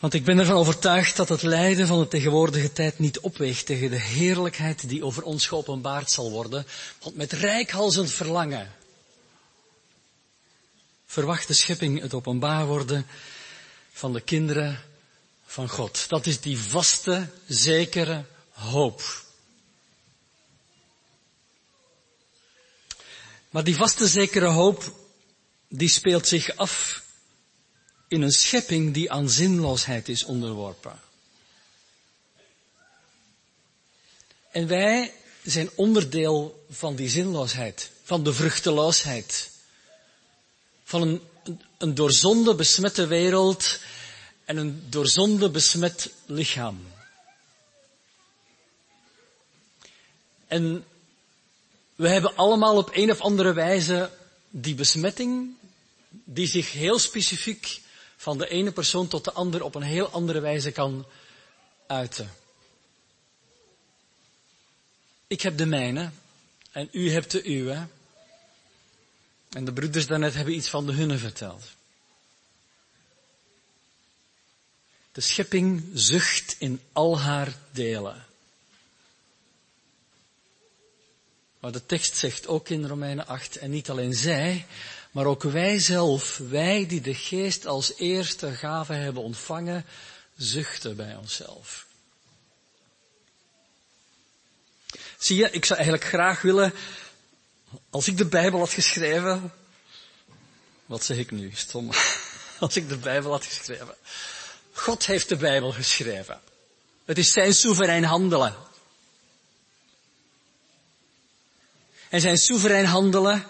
Want ik ben ervan overtuigd dat het lijden van de tegenwoordige tijd niet opweegt tegen de heerlijkheid die over ons geopenbaard zal worden. Want met rijkhalsend verlangen verwacht de schepping het openbaar worden van de kinderen van God. Dat is die vaste, zekere hoop. Maar die vaste, zekere hoop, die speelt zich af in een schepping die aan zinloosheid is onderworpen. En wij zijn onderdeel van die zinloosheid, van de vruchteloosheid, van een, een door zonde besmette wereld en een door zonde besmet lichaam. En we hebben allemaal op een of andere wijze die besmetting, die zich heel specifiek van de ene persoon tot de andere op een heel andere wijze kan uiten. Ik heb de mijne en u hebt de uwe. En de broeders daarnet hebben iets van de hunne verteld. De schepping zucht in al haar delen. Maar de tekst zegt ook in Romeinen 8, en niet alleen zij, maar ook wij zelf, wij die de geest als eerste gave hebben ontvangen, zuchten bij onszelf. Zie je, ik zou eigenlijk graag willen, als ik de Bijbel had geschreven, wat zeg ik nu, stom, als ik de Bijbel had geschreven. God heeft de Bijbel geschreven. Het is zijn soeverein handelen. En zijn soeverein handelen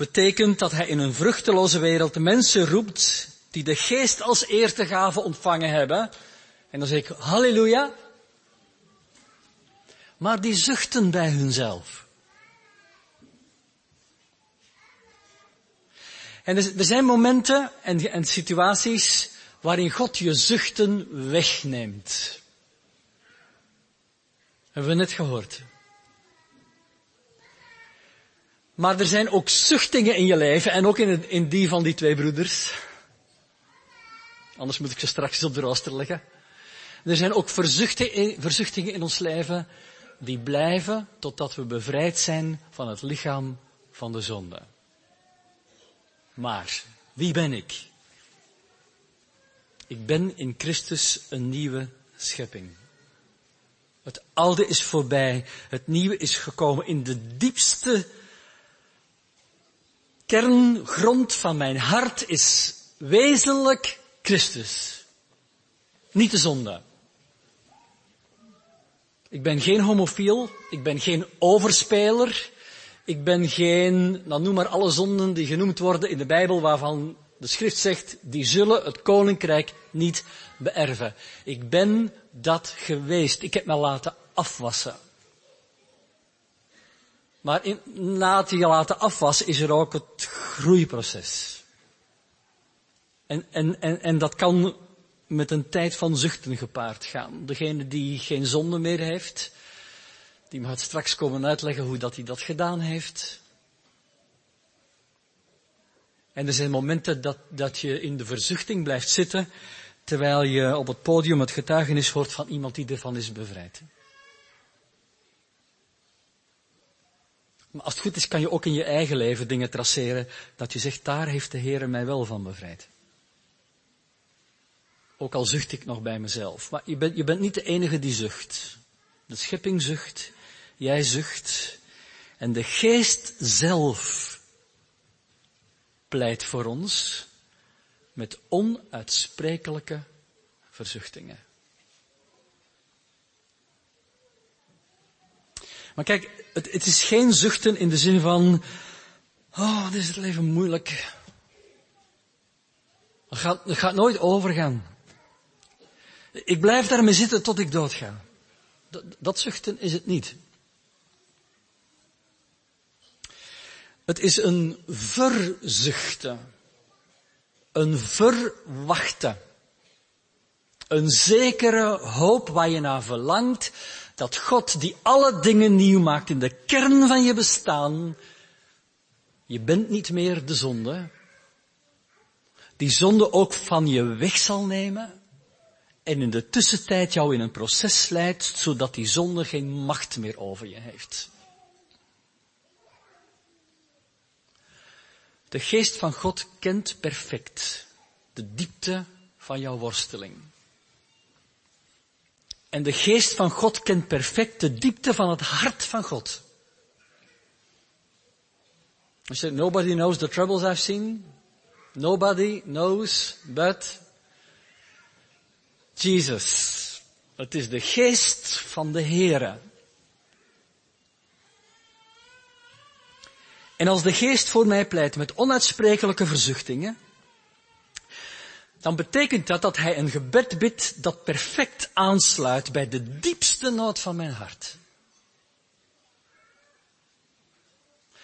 betekent dat hij in een vruchteloze wereld mensen roept die de geest als eertegave ontvangen hebben. En dan zeg ik, halleluja. Maar die zuchten bij hunzelf. En er zijn momenten en, en situaties waarin God je zuchten wegneemt. Hebben we net gehoord. Maar er zijn ook zuchtingen in je leven en ook in, in die van die twee broeders. Anders moet ik ze straks op de rooster leggen. Er zijn ook verzuchtingen in ons leven die blijven totdat we bevrijd zijn van het lichaam van de zonde. Maar, wie ben ik? Ik ben in Christus een nieuwe schepping. Het oude is voorbij, het nieuwe is gekomen in de diepste kerngrond van mijn hart is wezenlijk Christus. Niet de zonde. Ik ben geen homofiel, ik ben geen overspeler, ik ben geen, nou noem maar alle zonden die genoemd worden in de Bijbel waarvan de schrift zegt, die zullen het koninkrijk niet beërven. Ik ben dat geweest. Ik heb me laten afwassen. Maar na het je laten afwassen is er ook het groeiproces. En, en, en, en dat kan met een tijd van zuchten gepaard gaan. Degene die geen zonde meer heeft, die mag straks komen uitleggen hoe dat hij dat gedaan heeft. En er zijn momenten dat, dat je in de verzuchting blijft zitten, terwijl je op het podium het getuigenis hoort van iemand die ervan is bevrijd. Maar als het goed is, kan je ook in je eigen leven dingen traceren dat je zegt, daar heeft de Heer mij wel van bevrijd. Ook al zucht ik nog bij mezelf. Maar je bent, je bent niet de enige die zucht. De schepping zucht, jij zucht. En de geest zelf pleit voor ons met onuitsprekelijke verzuchtingen. Maar kijk, het, het, is geen zuchten in de zin van, oh, dit is het leven moeilijk. Het gaat, het gaat nooit overgaan. Ik blijf daarmee zitten tot ik doodga. Dat, dat zuchten is het niet. Het is een verzuchten. Een verwachten. Een zekere hoop waar je naar verlangt dat God die alle dingen nieuw maakt in de kern van je bestaan, je bent niet meer de zonde, die zonde ook van je weg zal nemen en in de tussentijd jou in een proces leidt, zodat die zonde geen macht meer over je heeft. De geest van God kent perfect de diepte van jouw worsteling. En de geest van God kent perfect de diepte van het hart van God. Said, nobody knows the troubles I've seen. Nobody knows but Jesus. Het is de geest van de Heere. En als de geest voor mij pleit met onuitsprekelijke verzuchtingen, dan betekent dat dat hij een gebed bidt dat perfect aansluit bij de diepste nood van mijn hart.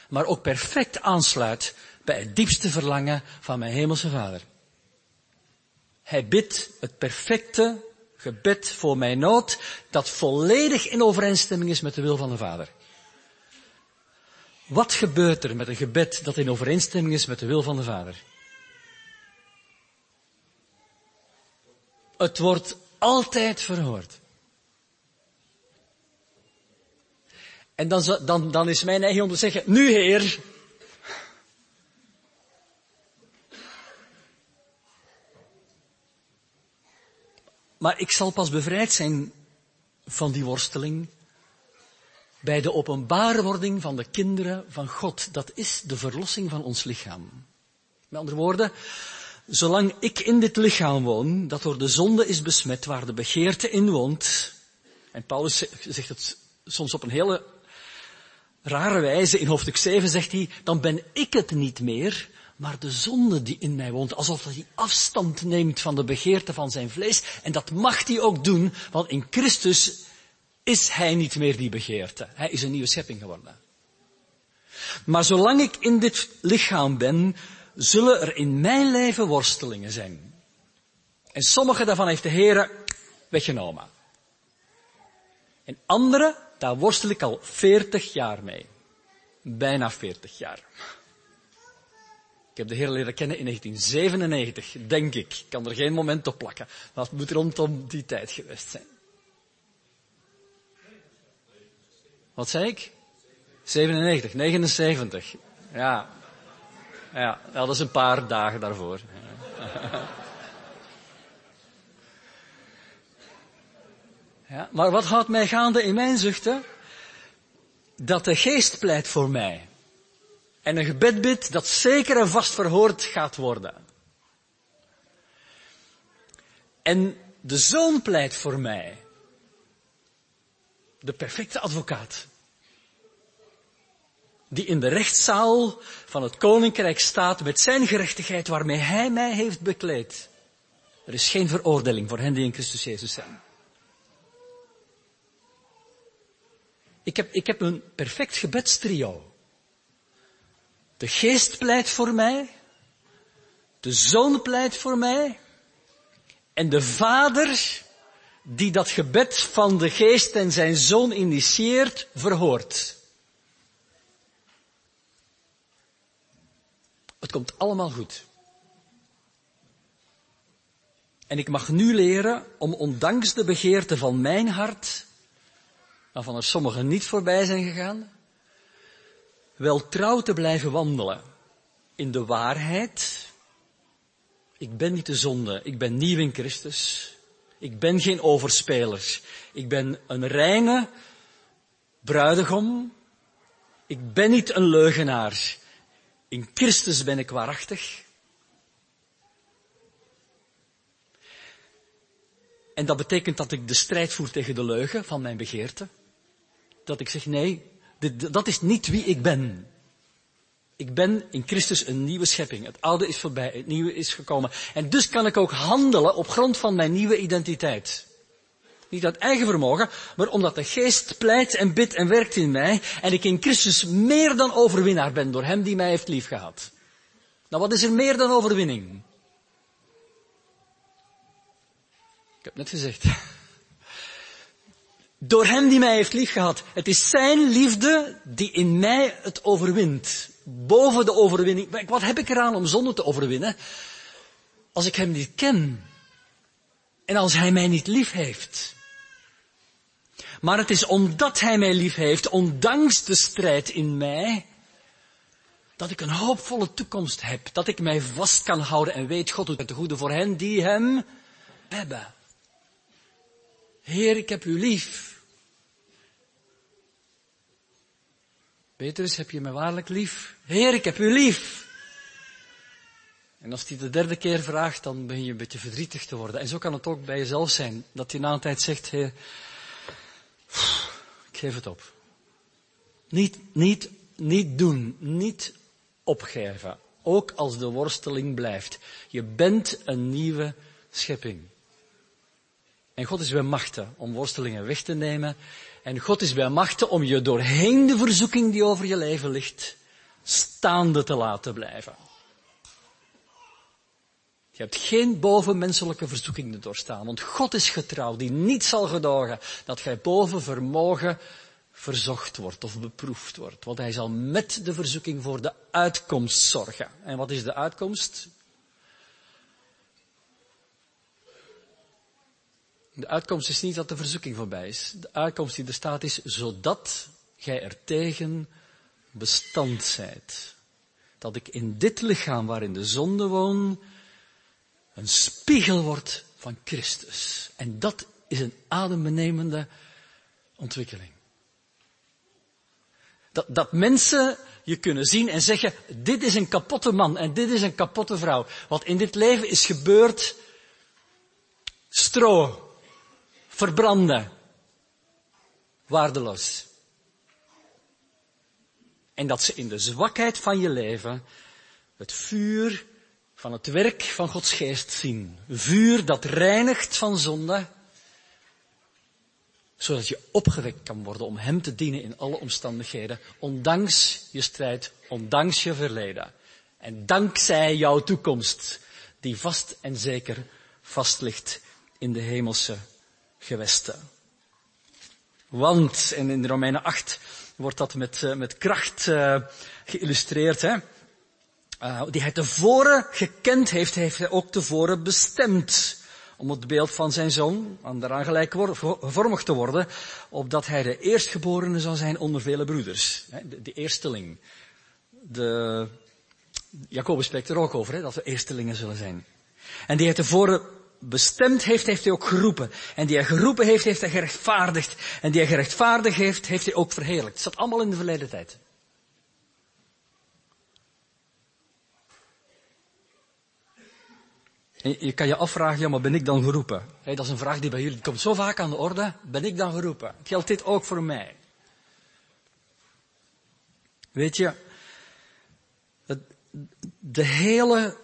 Maar ook perfect aansluit bij het diepste verlangen van mijn hemelse vader. Hij bidt het perfecte gebed voor mijn nood dat volledig in overeenstemming is met de wil van de vader. Wat gebeurt er met een gebed dat in overeenstemming is met de wil van de vader? Het wordt altijd verhoord. En dan, dan, dan is mijn eigen om te zeggen, nu Heer. Maar ik zal pas bevrijd zijn van die worsteling bij de openbaarwording van de kinderen van God. Dat is de verlossing van ons lichaam. Met andere woorden, zolang ik in dit lichaam woon, dat door de zonde is besmet, waar de begeerte in woont, en Paulus zegt het soms op een hele rare wijze, in hoofdstuk 7 zegt hij, dan ben ik het niet meer, maar de zonde die in mij woont, alsof hij afstand neemt van de begeerte van zijn vlees, en dat mag hij ook doen, want in Christus is hij niet meer die begeerte. Hij is een nieuwe schepping geworden. Maar zolang ik in dit lichaam ben, zullen er in mijn leven worstelingen zijn. En sommige daarvan heeft de Heer weggenomen. En andere, daar worstel ik al 40 jaar mee. Bijna 40 jaar. Ik heb de Heer leren kennen in 1997, denk ik. Ik kan er geen moment op plakken. Het moet rondom die tijd geweest zijn. Wat zei ik? 97, 79. Ja, ja, dat is een paar dagen daarvoor. Ja, maar wat houdt mij gaande in mijn zuchten? Dat de geest pleit voor mij. En een gebed bidt dat zeker en vast verhoord gaat worden. En de zoon pleit voor mij. De perfecte advocaat die in de rechtszaal van het koninkrijk staat met zijn gerechtigheid waarmee hij mij heeft bekleed. Er is geen veroordeling voor hen die in Christus Jezus zijn. Ik heb, ik heb een perfect gebedstrio. De geest pleit voor mij. De zoon pleit voor mij. En de vader, die dat gebed van de geest en zijn zoon initieert, verhoort. Het komt allemaal goed. En ik mag nu leren om ondanks de begeerte van mijn hart, waarvan er sommigen niet voorbij zijn gegaan, wel trouw te blijven wandelen in de waarheid. Ik ben niet de zonde, ik ben nieuw in Christus. Ik ben geen overspeler. Ik ben een reine bruidegom. Ik ben niet een leugenaar. In Christus ben ik waarachtig. En dat betekent dat ik de strijd voer tegen de leugen van mijn begeerte. Dat ik zeg, nee, dit, dat is niet wie ik ben. Ik ben in Christus een nieuwe schepping. Het oude is voorbij, het nieuwe is gekomen. En dus kan ik ook handelen op grond van mijn nieuwe identiteit. Niet uit eigen vermogen, maar omdat de geest pleit en bidt en werkt in mij en ik in Christus meer dan overwinnaar ben door hem die mij heeft liefgehad. Nou, wat is er meer dan overwinning? Ik heb net gezegd. Door hem die mij heeft liefgehad. Het is zijn liefde die in mij het overwint. Boven de overwinning. Wat heb ik eraan om zonde te overwinnen? Als ik hem niet ken. En als hij mij niet lief heeft. Maar het is omdat hij mij lief heeft, ondanks de strijd in mij, dat ik een hoopvolle toekomst heb. Dat ik mij vast kan houden en weet, God doet het goede voor hen die hem hebben. Heer, ik heb u lief. Petrus, heb je me waarlijk lief? Heer, ik heb u lief. En als hij de derde keer vraagt, dan begin je een beetje verdrietig te worden. En zo kan het ook bij jezelf zijn, dat je na een tijd zegt, Heer, geef het op. Niet, niet, niet doen, niet opgeven. Ook als de worsteling blijft. Je bent een nieuwe schepping. En God is bij machten om worstelingen weg te nemen. En God is bij machten om je doorheen de verzoeking die over je leven ligt, staande te laten blijven. Je hebt geen bovenmenselijke verzoeking te doorstaan, want God is getrouw, die niet zal gedogen dat gij boven vermogen verzocht wordt of beproefd wordt. Want hij zal met de verzoeking voor de uitkomst zorgen. En wat is de uitkomst? De uitkomst is niet dat de verzoeking voorbij is. De uitkomst die er staat is, zodat gij er tegen bestand zijt. Dat ik in dit lichaam waarin de zonde woont, een spiegel wordt van Christus. En dat is een adembenemende ontwikkeling. Dat, dat mensen je kunnen zien en zeggen, dit is een kapotte man en dit is een kapotte vrouw. Wat in dit leven is gebeurd, stro, verbranden, waardeloos. En dat ze in de zwakheid van je leven het vuur van het werk van Gods geest zien. Vuur dat reinigt van zonde, zodat je opgewekt kan worden om Hem te dienen in alle omstandigheden, ondanks je strijd, ondanks je verleden. En dankzij jouw toekomst, die vast en zeker vast ligt in de hemelse gewesten. Want, en in de Romeinen 8 wordt dat met, eh, met kracht uh, geïllustreerd, hè. Uh, die hij tevoren gekend heeft, heeft hij ook tevoren bestemd. Om het beeld van zijn zoon, aan daaraan gelijk te worden, opdat hij de eerstgeborene zou zijn onder vele broeders. De, de eersteling. De, Jacobus spreekt er ook over, hè, dat we eerstelingen zullen zijn. En die hij tevoren bestemd heeft, heeft hij ook geroepen. En die hij geroepen heeft, heeft hij gerechtvaardigd. En die hij gerechtvaardigd heeft, heeft hij ook verheerlijkt. Het staat allemaal in de verleden tijd. En je kan je afvragen, ja, maar ben ik dan geroepen? dat is een vraag die bij jullie komt zo vaak aan de orde. Ben ik dan geroepen? Geldt dit ook voor mij? Weet je, de hele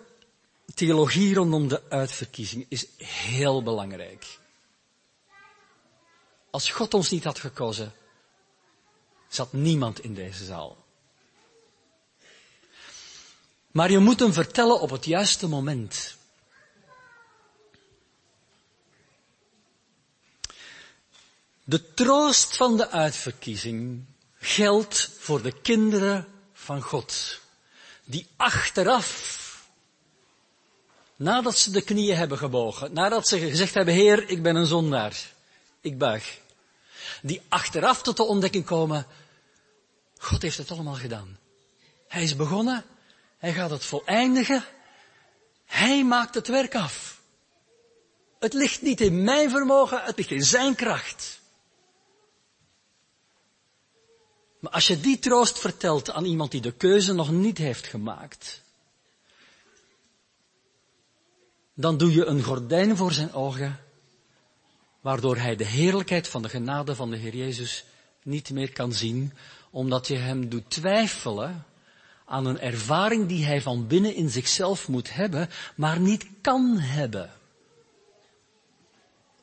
theologie rondom de uitverkiezing is heel belangrijk. Als God ons niet had gekozen, zat niemand in deze zaal. Maar je moet hem vertellen op het juiste moment. De troost van de uitverkiezing geldt voor de kinderen van God, die achteraf Nadat ze de knieën hebben gebogen, nadat ze gezegd hebben, Heer, ik ben een zondaar, ik buig. Die achteraf tot de ontdekking komen, God heeft het allemaal gedaan. Hij is begonnen, hij gaat het voleindigen, hij maakt het werk af. Het ligt niet in mijn vermogen, het ligt in zijn kracht. Maar als je die troost vertelt aan iemand die de keuze nog niet heeft gemaakt, dan doe je een gordijn voor zijn ogen, waardoor hij de heerlijkheid van de genade van de Heer Jezus niet meer kan zien, omdat je hem doet twijfelen aan een ervaring die hij van binnen in zichzelf moet hebben, maar niet kan hebben.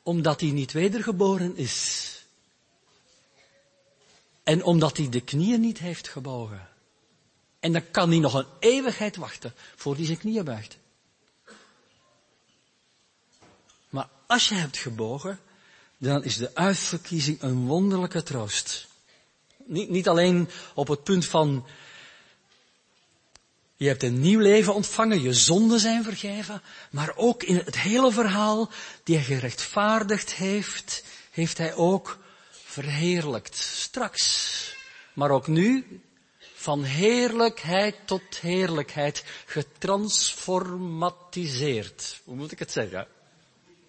Omdat hij niet wedergeboren is. En omdat hij de knieën niet heeft gebogen. En dan kan hij nog een eeuwigheid wachten voor hij zijn knieën buigt. Maar als je hebt gebogen, dan is de uitverkiezing een wonderlijke troost. Niet, niet alleen op het punt van Je hebt een nieuw leven ontvangen, je zonden zijn vergeven, maar ook in het hele verhaal die hij gerechtvaardigd heeft, heeft hij ook verheerlijkt. Straks. Maar ook nu, van heerlijkheid tot heerlijkheid, getransformatiseerd. Hoe moet ik het zeggen?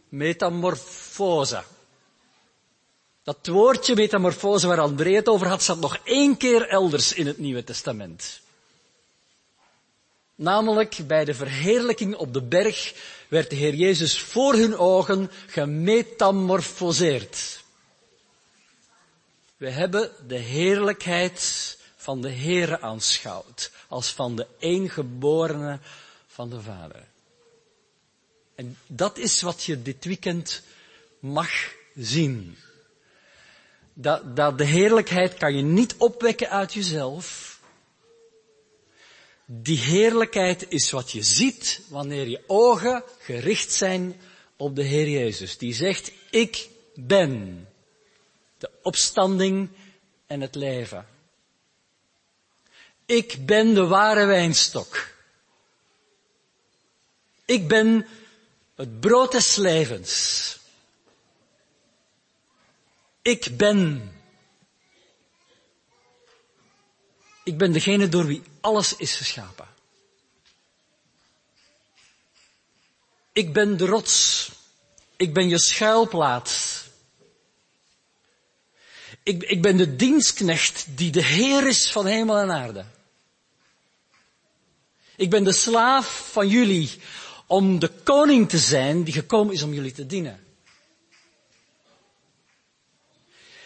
Metamorfose. Dat woordje metamorfose waar André het over had, staat nog één keer elders in het Nieuwe Testament. Namelijk bij de verheerlijking op de berg werd de Heer Jezus voor hun ogen gemetamorfoseerd. We hebben de heerlijkheid van de Heere aanschouwd, als van de eengeborene van de Vader. En dat is wat je dit weekend mag zien. Dat, dat de heerlijkheid kan je niet opwekken uit jezelf. Die heerlijkheid is wat je ziet wanneer je ogen gericht zijn op de Heer Jezus. Die zegt, ik ben de opstanding en het leven. Ik ben de ware wijnstok. Ik ben het brood des levens. Ik ben. Ik ben degene door wie alles is geschapen. Ik ben de rots. Ik ben je schuilplaats. Ik, ik ben de dienstknecht die de Heer is van hemel en aarde. Ik ben de slaaf van jullie om de koning te zijn die gekomen is om jullie te dienen.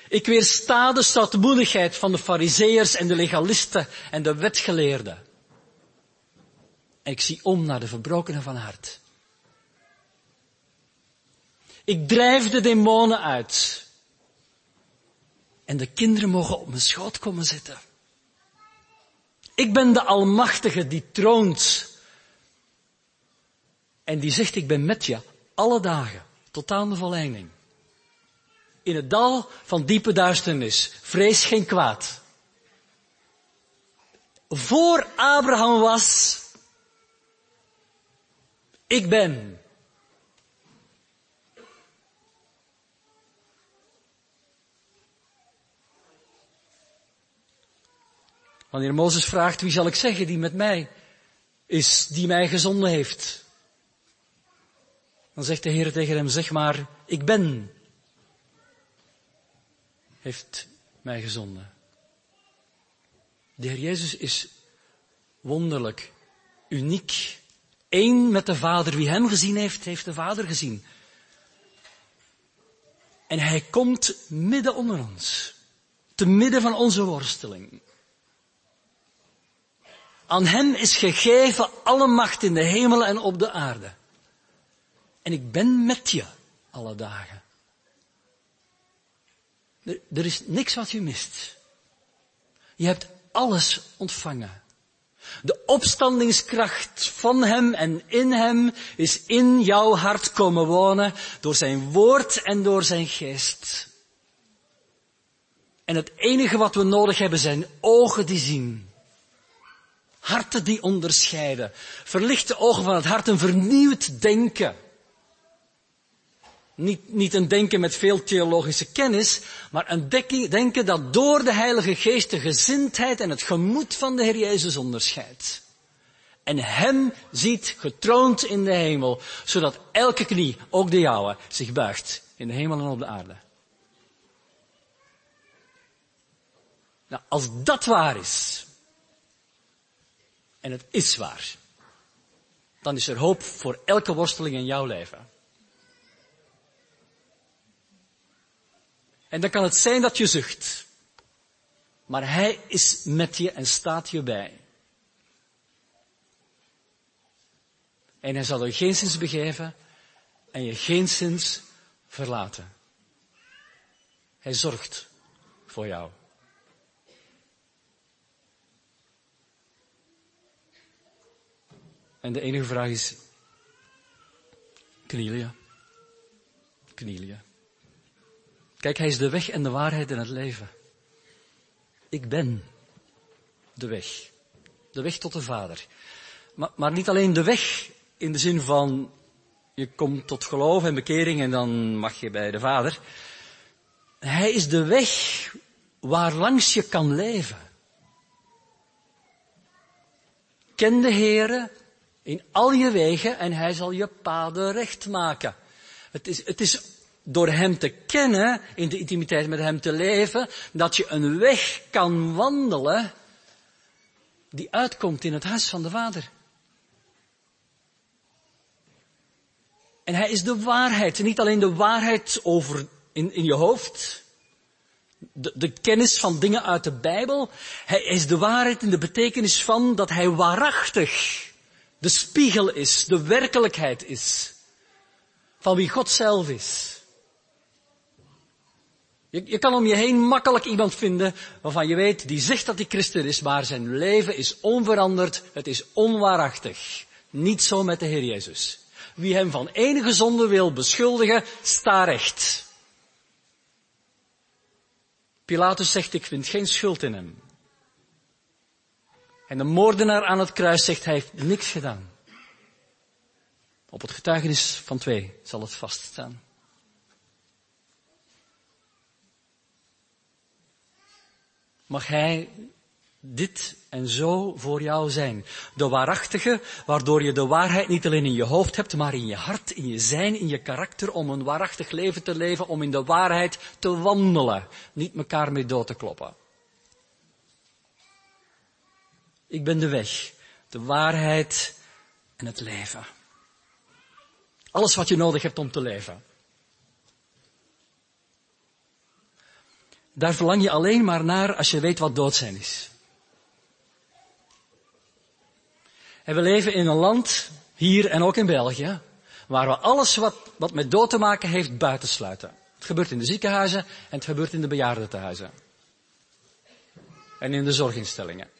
Ik weersta de stoutmoedigheid van de fariseërs en de legalisten en de wetgeleerden. En ik zie om naar de verbrokenen van hart. Ik drijf de demonen uit. En de kinderen mogen op mijn schoot komen zitten. Ik ben de Almachtige die troont. En die zegt, ik ben met je alle dagen, tot aan de volleinding. In het dal van diepe duisternis, vrees geen kwaad. Voor Abraham was, ik ben. Wanneer Mozes vraagt, wie zal ik zeggen die met mij is, die mij gezonden heeft? Dan zegt de Heer tegen hem, zeg maar, ik ben, heeft mij gezonden. De Heer Jezus is wonderlijk, uniek, één met de Vader. Wie Hem gezien heeft, heeft de Vader gezien. En Hij komt midden onder ons, te midden van onze worsteling. Aan hem is gegeven alle macht in de hemel en op de aarde. En ik ben met je alle dagen. Er, er is niks wat je mist. Je hebt alles ontvangen. De opstandingskracht van Hem en in Hem is in jouw hart komen wonen door Zijn woord en door Zijn geest. En het enige wat we nodig hebben zijn ogen die zien. Harten die onderscheiden. Verlichte ogen van het hart, een vernieuwd denken. Niet, niet een denken met veel theologische kennis, maar een denken dat door de Heilige Geest de gezindheid en het gemoed van de Heer Jezus onderscheidt. En Hem ziet getroond in de hemel, zodat elke knie, ook de jouwe, zich buigt in de hemel en op de aarde. Nou, als dat waar is, en het is waar. Dan is er hoop voor elke worsteling in jouw leven. En dan kan het zijn dat je zucht. Maar Hij is met je en staat je bij. En Hij zal je geen zins begeven en je geen zins verlaten. Hij zorgt voor jou. En de enige vraag is, knielen je? Kijk, hij is de weg en de waarheid en het leven. Ik ben de weg. De weg tot de Vader. Maar, maar niet alleen de weg in de zin van je komt tot geloof en bekering en dan mag je bij de Vader. Hij is de weg waar langs je kan leven. Ken de Heere in al je wegen en hij zal je paden recht maken. Het is, het is door hem te kennen, in de intimiteit met hem te leven, dat je een weg kan wandelen die uitkomt in het huis van de Vader. En hij is de waarheid. Niet alleen de waarheid over in, in je hoofd. De, de kennis van dingen uit de Bijbel. Hij is de waarheid in de betekenis van dat hij waarachtig de spiegel is, de werkelijkheid is. Van wie God zelf is. Je, kan om je heen makkelijk iemand vinden waarvan je weet, die zegt dat hij christen is, maar zijn leven is onveranderd, het is onwaarachtig. Niet zo met de Heer Jezus. Wie hem van enige zonde wil beschuldigen, sta recht. Pilatus zegt, ik vind geen schuld in hem. En de moordenaar aan het kruis zegt, hij heeft niks gedaan. Op het getuigenis van twee zal het vaststaan. Mag hij dit en zo voor jou zijn. De waarachtige, waardoor je de waarheid niet alleen in je hoofd hebt, maar in je hart, in je zijn, in je karakter, om een waarachtig leven te leven, om in de waarheid te wandelen. Niet elkaar mee dood te kloppen. Ik ben de weg, de waarheid en het leven. Alles wat je nodig hebt om te leven. Daar verlang je alleen maar naar als je weet wat dood zijn is. En we leven in een land, hier en ook in België, waar we alles wat, wat met dood te maken heeft buitensluiten. Het gebeurt in de ziekenhuizen en het gebeurt in de bejaardentehuizen. En in de zorginstellingen.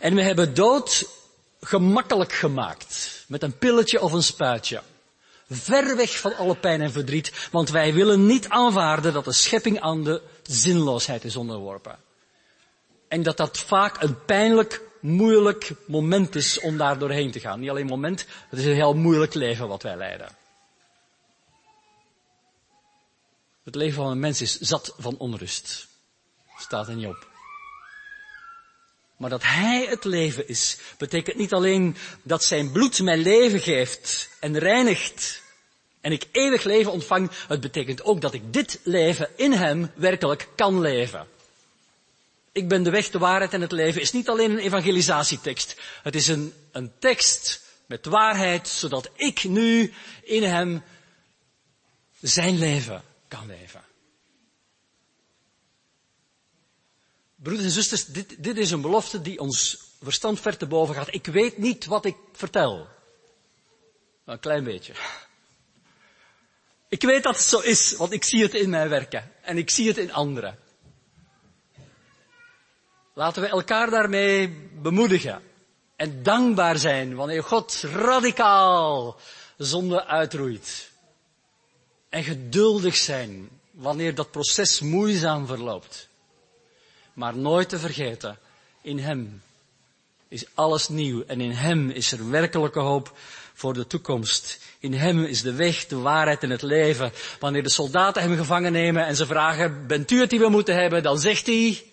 En we hebben dood gemakkelijk gemaakt. Met een pilletje of een spuitje. Ver weg van alle pijn en verdriet, want wij willen niet aanvaarden dat de schepping aan de zinloosheid is onderworpen. En dat dat vaak een pijnlijk moeilijk moment is om daar doorheen te gaan. Niet alleen moment, het is een heel moeilijk leven wat wij leiden. Het leven van een mens is zat van onrust. Staat er niet op. Maar dat Hij het leven is, betekent niet alleen dat Zijn bloed mijn leven geeft en reinigt en ik eeuwig leven ontvang. Het betekent ook dat ik dit leven in Hem werkelijk kan leven. Ik ben de weg, de waarheid en het leven is niet alleen een evangelisatietekst. Het is een, een tekst met waarheid, zodat ik nu in hem zijn leven kan leven. Broeders en zusters, dit, dit is een belofte die ons verstand ver te boven gaat. Ik weet niet wat ik vertel. Een klein beetje. Ik weet dat het zo is, want ik zie het in mijn werken. En ik zie het in anderen. Laten we elkaar daarmee bemoedigen. En dankbaar zijn wanneer God radicaal zonde uitroeit. En geduldig zijn wanneer dat proces moeizaam verloopt. Maar nooit te vergeten, in Hem is alles nieuw en in Hem is er werkelijke hoop voor de toekomst. In Hem is de weg, de waarheid en het leven. Wanneer de soldaten Hem gevangen nemen en ze vragen, bent u het die we moeten hebben? Dan zegt Hij,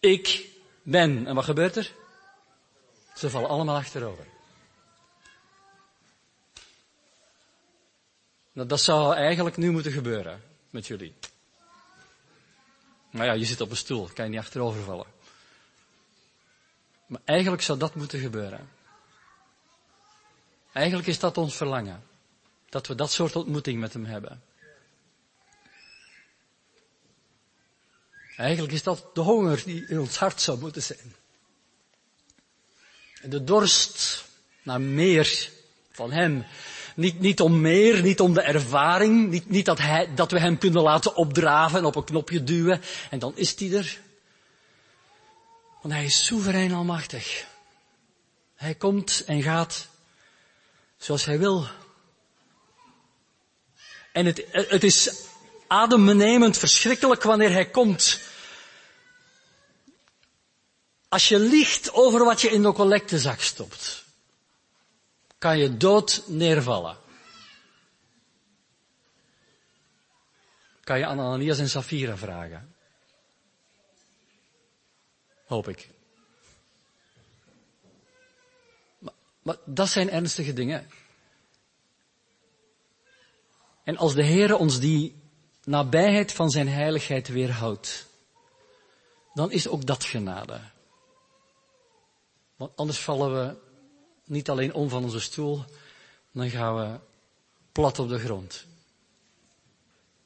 ik ben. En wat gebeurt er? Ze vallen allemaal achterover. Nou, dat zou eigenlijk nu moeten gebeuren met jullie. Maar ja, je zit op een stoel, kan je niet achterover vallen. Maar eigenlijk zou dat moeten gebeuren. Eigenlijk is dat ons verlangen. Dat we dat soort ontmoeting met hem hebben. Eigenlijk is dat de honger die in ons hart zou moeten zijn. En de dorst naar meer van Hem. Niet, niet om meer, niet om de ervaring, niet, niet dat, hij, dat we Hem kunnen laten opdraven en op een knopje duwen en dan is Hij er. Want Hij is soeverein almachtig. Hij komt en gaat zoals Hij wil. En het, het is adembenemend verschrikkelijk wanneer Hij komt Als je liegt over wat je in de collectezak stopt, kan je dood neervallen. Kan je aan Ananias en Safira vragen. Hoop ik. Maar, maar dat zijn ernstige dingen. En als de Heer ons die nabijheid van zijn heiligheid weerhoudt, dan is ook dat genade. Want anders vallen we niet alleen om van onze stoel, dan gaan we plat op de grond.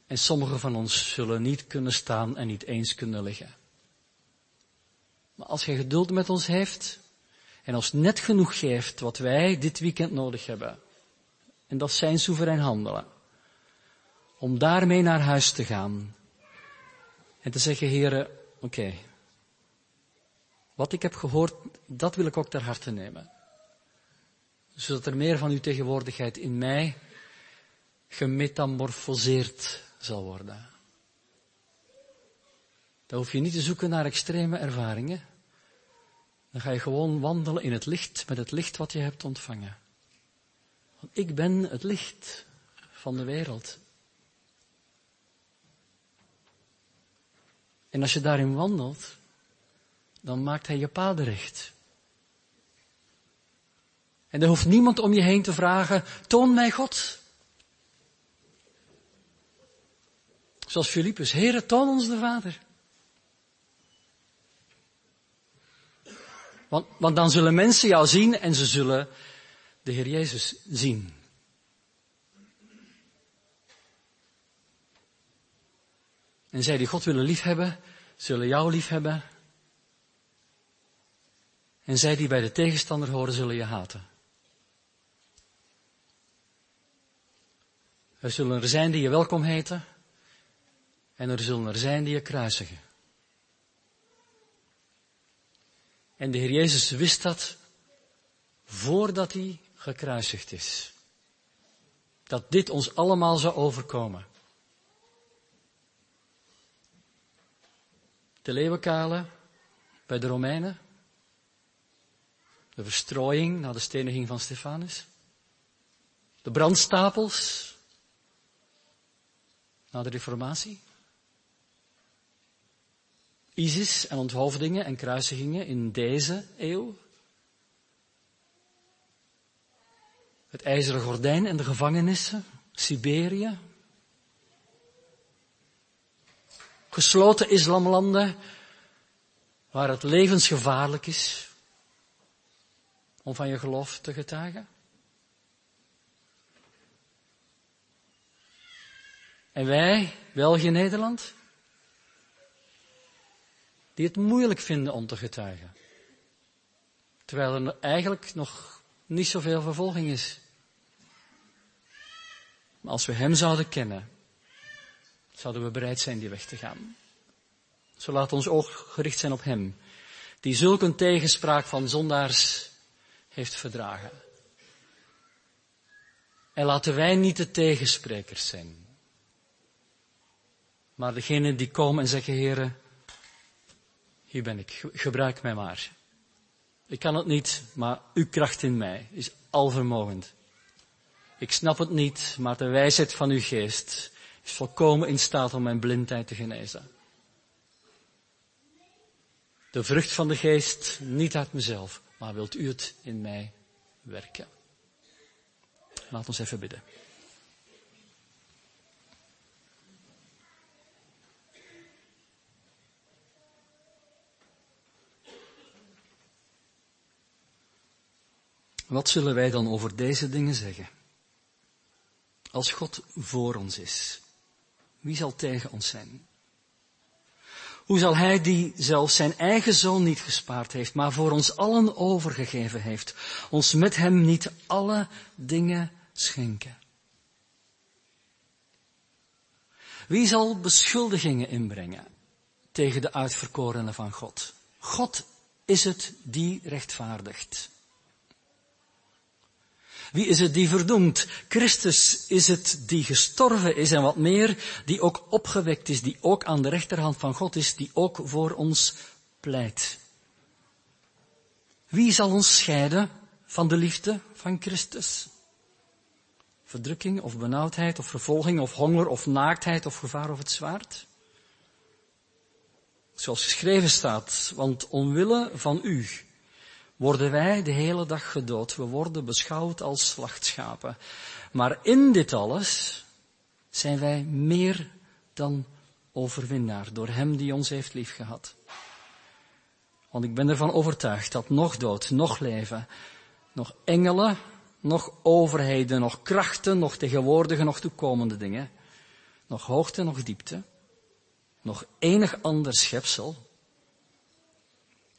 En sommigen van ons zullen niet kunnen staan en niet eens kunnen liggen. Maar als hij geduld met ons heeft en ons net genoeg geeft wat wij dit weekend nodig hebben, en dat zijn soeverein handelen, om daarmee naar huis te gaan en te zeggen, heren, oké, wat ik heb gehoord, dat wil ik ook ter harte nemen. Zodat er meer van uw tegenwoordigheid in mij gemetamorfoseerd zal worden. Dan hoef je niet te zoeken naar extreme ervaringen. Dan ga je gewoon wandelen in het licht, met het licht wat je hebt ontvangen. Want ik ben het licht van de wereld. En als je daarin wandelt, dan maakt hij je paden recht. En er hoeft niemand om je heen te vragen, toon mij God. Zoals Filippus, Heere, toon ons de Vader. Want, want dan zullen mensen jou zien en ze zullen de Heer Jezus zien. En zij die God willen liefhebben, zullen jou liefhebben. En zij die bij de tegenstander horen, zullen je haten. Er zullen er zijn die je welkom heten. En er zullen er zijn die je kruisigen. En de Heer Jezus wist dat voordat hij gekruisigd is. Dat dit ons allemaal zou overkomen. De leeuwenkalen bij de Romeinen. De verstrooiing na de steniging van Stefanus. De brandstapels na de reformatie. ISIS en onthoofdingen en kruisigingen in deze eeuw. Het ijzeren gordijn en de gevangenissen, Siberië. Gesloten islamlanden waar het levensgevaarlijk is om van je geloof te getuigen. En wij, België, Nederland, die het moeilijk vinden om te getuigen. Terwijl er eigenlijk nog niet zoveel vervolging is. Maar als we Hem zouden kennen, zouden we bereid zijn die weg te gaan. Zo laat ons oog gericht zijn op Hem, die zulk een tegenspraak van zondaars heeft verdragen. En laten wij niet de tegensprekers zijn, maar degene die komen en zeggen, heren, hier ben ik, gebruik mij maar. Ik kan het niet, maar uw kracht in mij is alvermogend. Ik snap het niet, maar de wijsheid van uw geest is volkomen in staat om mijn blindheid te genezen. De vrucht van de geest, niet uit mezelf, maar wilt u het in mij werken. Laat ons even bidden. Wat zullen wij dan over deze dingen zeggen? Als God voor ons is, wie zal tegen ons zijn? Hoe zal Hij die zelfs zijn eigen zoon niet gespaard heeft, maar voor ons allen overgegeven heeft, ons met Hem niet alle dingen schenken? Wie zal beschuldigingen inbrengen tegen de uitverkorenen van God? God is het die rechtvaardigt. Wie is het die verdoemt? Christus is het die gestorven is en wat meer, die ook opgewekt is, die ook aan de rechterhand van God is, die ook voor ons pleit. Wie zal ons scheiden van de liefde van Christus? Verdrukking of benauwdheid of vervolging of honger of naaktheid of gevaar of het zwaard? Zoals geschreven staat, want omwille van u worden wij de hele dag gedood. We worden beschouwd als slachtschapen. Maar in dit alles zijn wij meer dan overwinnaar door Hem die ons heeft liefgehad. Want ik ben ervan overtuigd dat nog dood, nog leven, nog engelen, nog overheden, nog krachten, nog tegenwoordige, nog toekomende dingen, nog hoogte, nog diepte, nog enig ander schepsel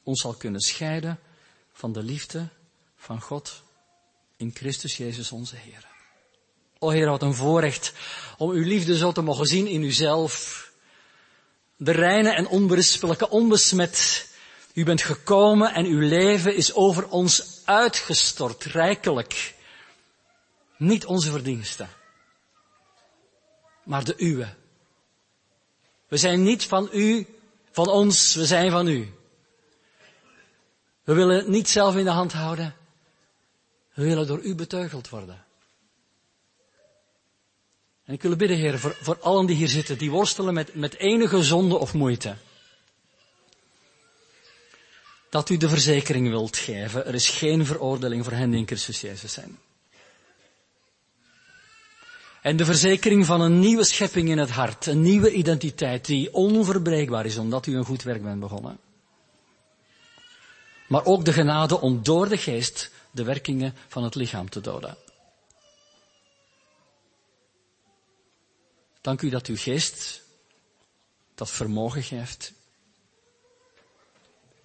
ons zal kunnen scheiden van de liefde van God in Christus Jezus onze Heer. O Heer, wat een voorrecht om uw liefde zo te mogen zien in uzelf. De reine en onberispelijke, onbesmet. U bent gekomen en uw leven is over ons uitgestort, rijkelijk. Niet onze verdiensten, maar de uwe. We zijn niet van u, van ons, we zijn van u. We willen het niet zelf in de hand houden. We willen door u beteugeld worden. En ik wil bidden, Heer, voor, voor allen die hier zitten, die worstelen met, met enige zonde of moeite. Dat u de verzekering wilt geven, er is geen veroordeling voor hen die in Christus Jezus zijn. En de verzekering van een nieuwe schepping in het hart, een nieuwe identiteit die onverbreekbaar is omdat u een goed werk bent begonnen. Maar ook de genade om door de geest de werkingen van het lichaam te doden. Dank u dat uw geest dat vermogen geeft.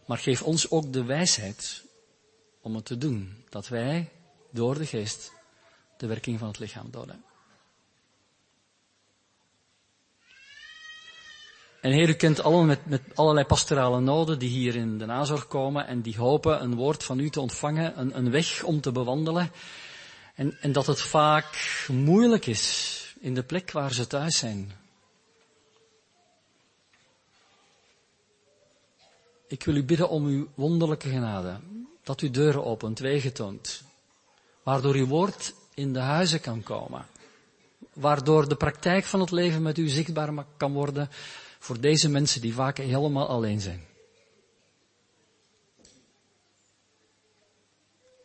Maar geef ons ook de wijsheid om het te doen. Dat wij door de geest de werking van het lichaam doden. En Heer, u kent allen met, met allerlei pastorale noden die hier in de nazorg komen en die hopen een woord van u te ontvangen, een, een weg om te bewandelen. En, en dat het vaak moeilijk is in de plek waar ze thuis zijn. Ik wil u bidden om uw wonderlijke genade, dat u deuren opent, wegen toont, waardoor uw woord in de huizen kan komen, waardoor de praktijk van het leven met u zichtbaar kan worden voor deze mensen die vaak helemaal alleen zijn.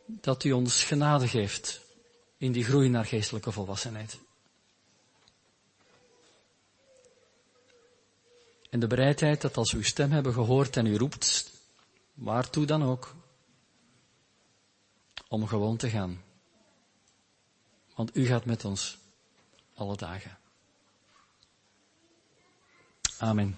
Dat u ons genade geeft in die groei naar geestelijke volwassenheid. En de bereidheid dat als we uw stem hebben gehoord en u roept, waartoe dan ook, om gewoon te gaan. Want u gaat met ons alle dagen. Amen.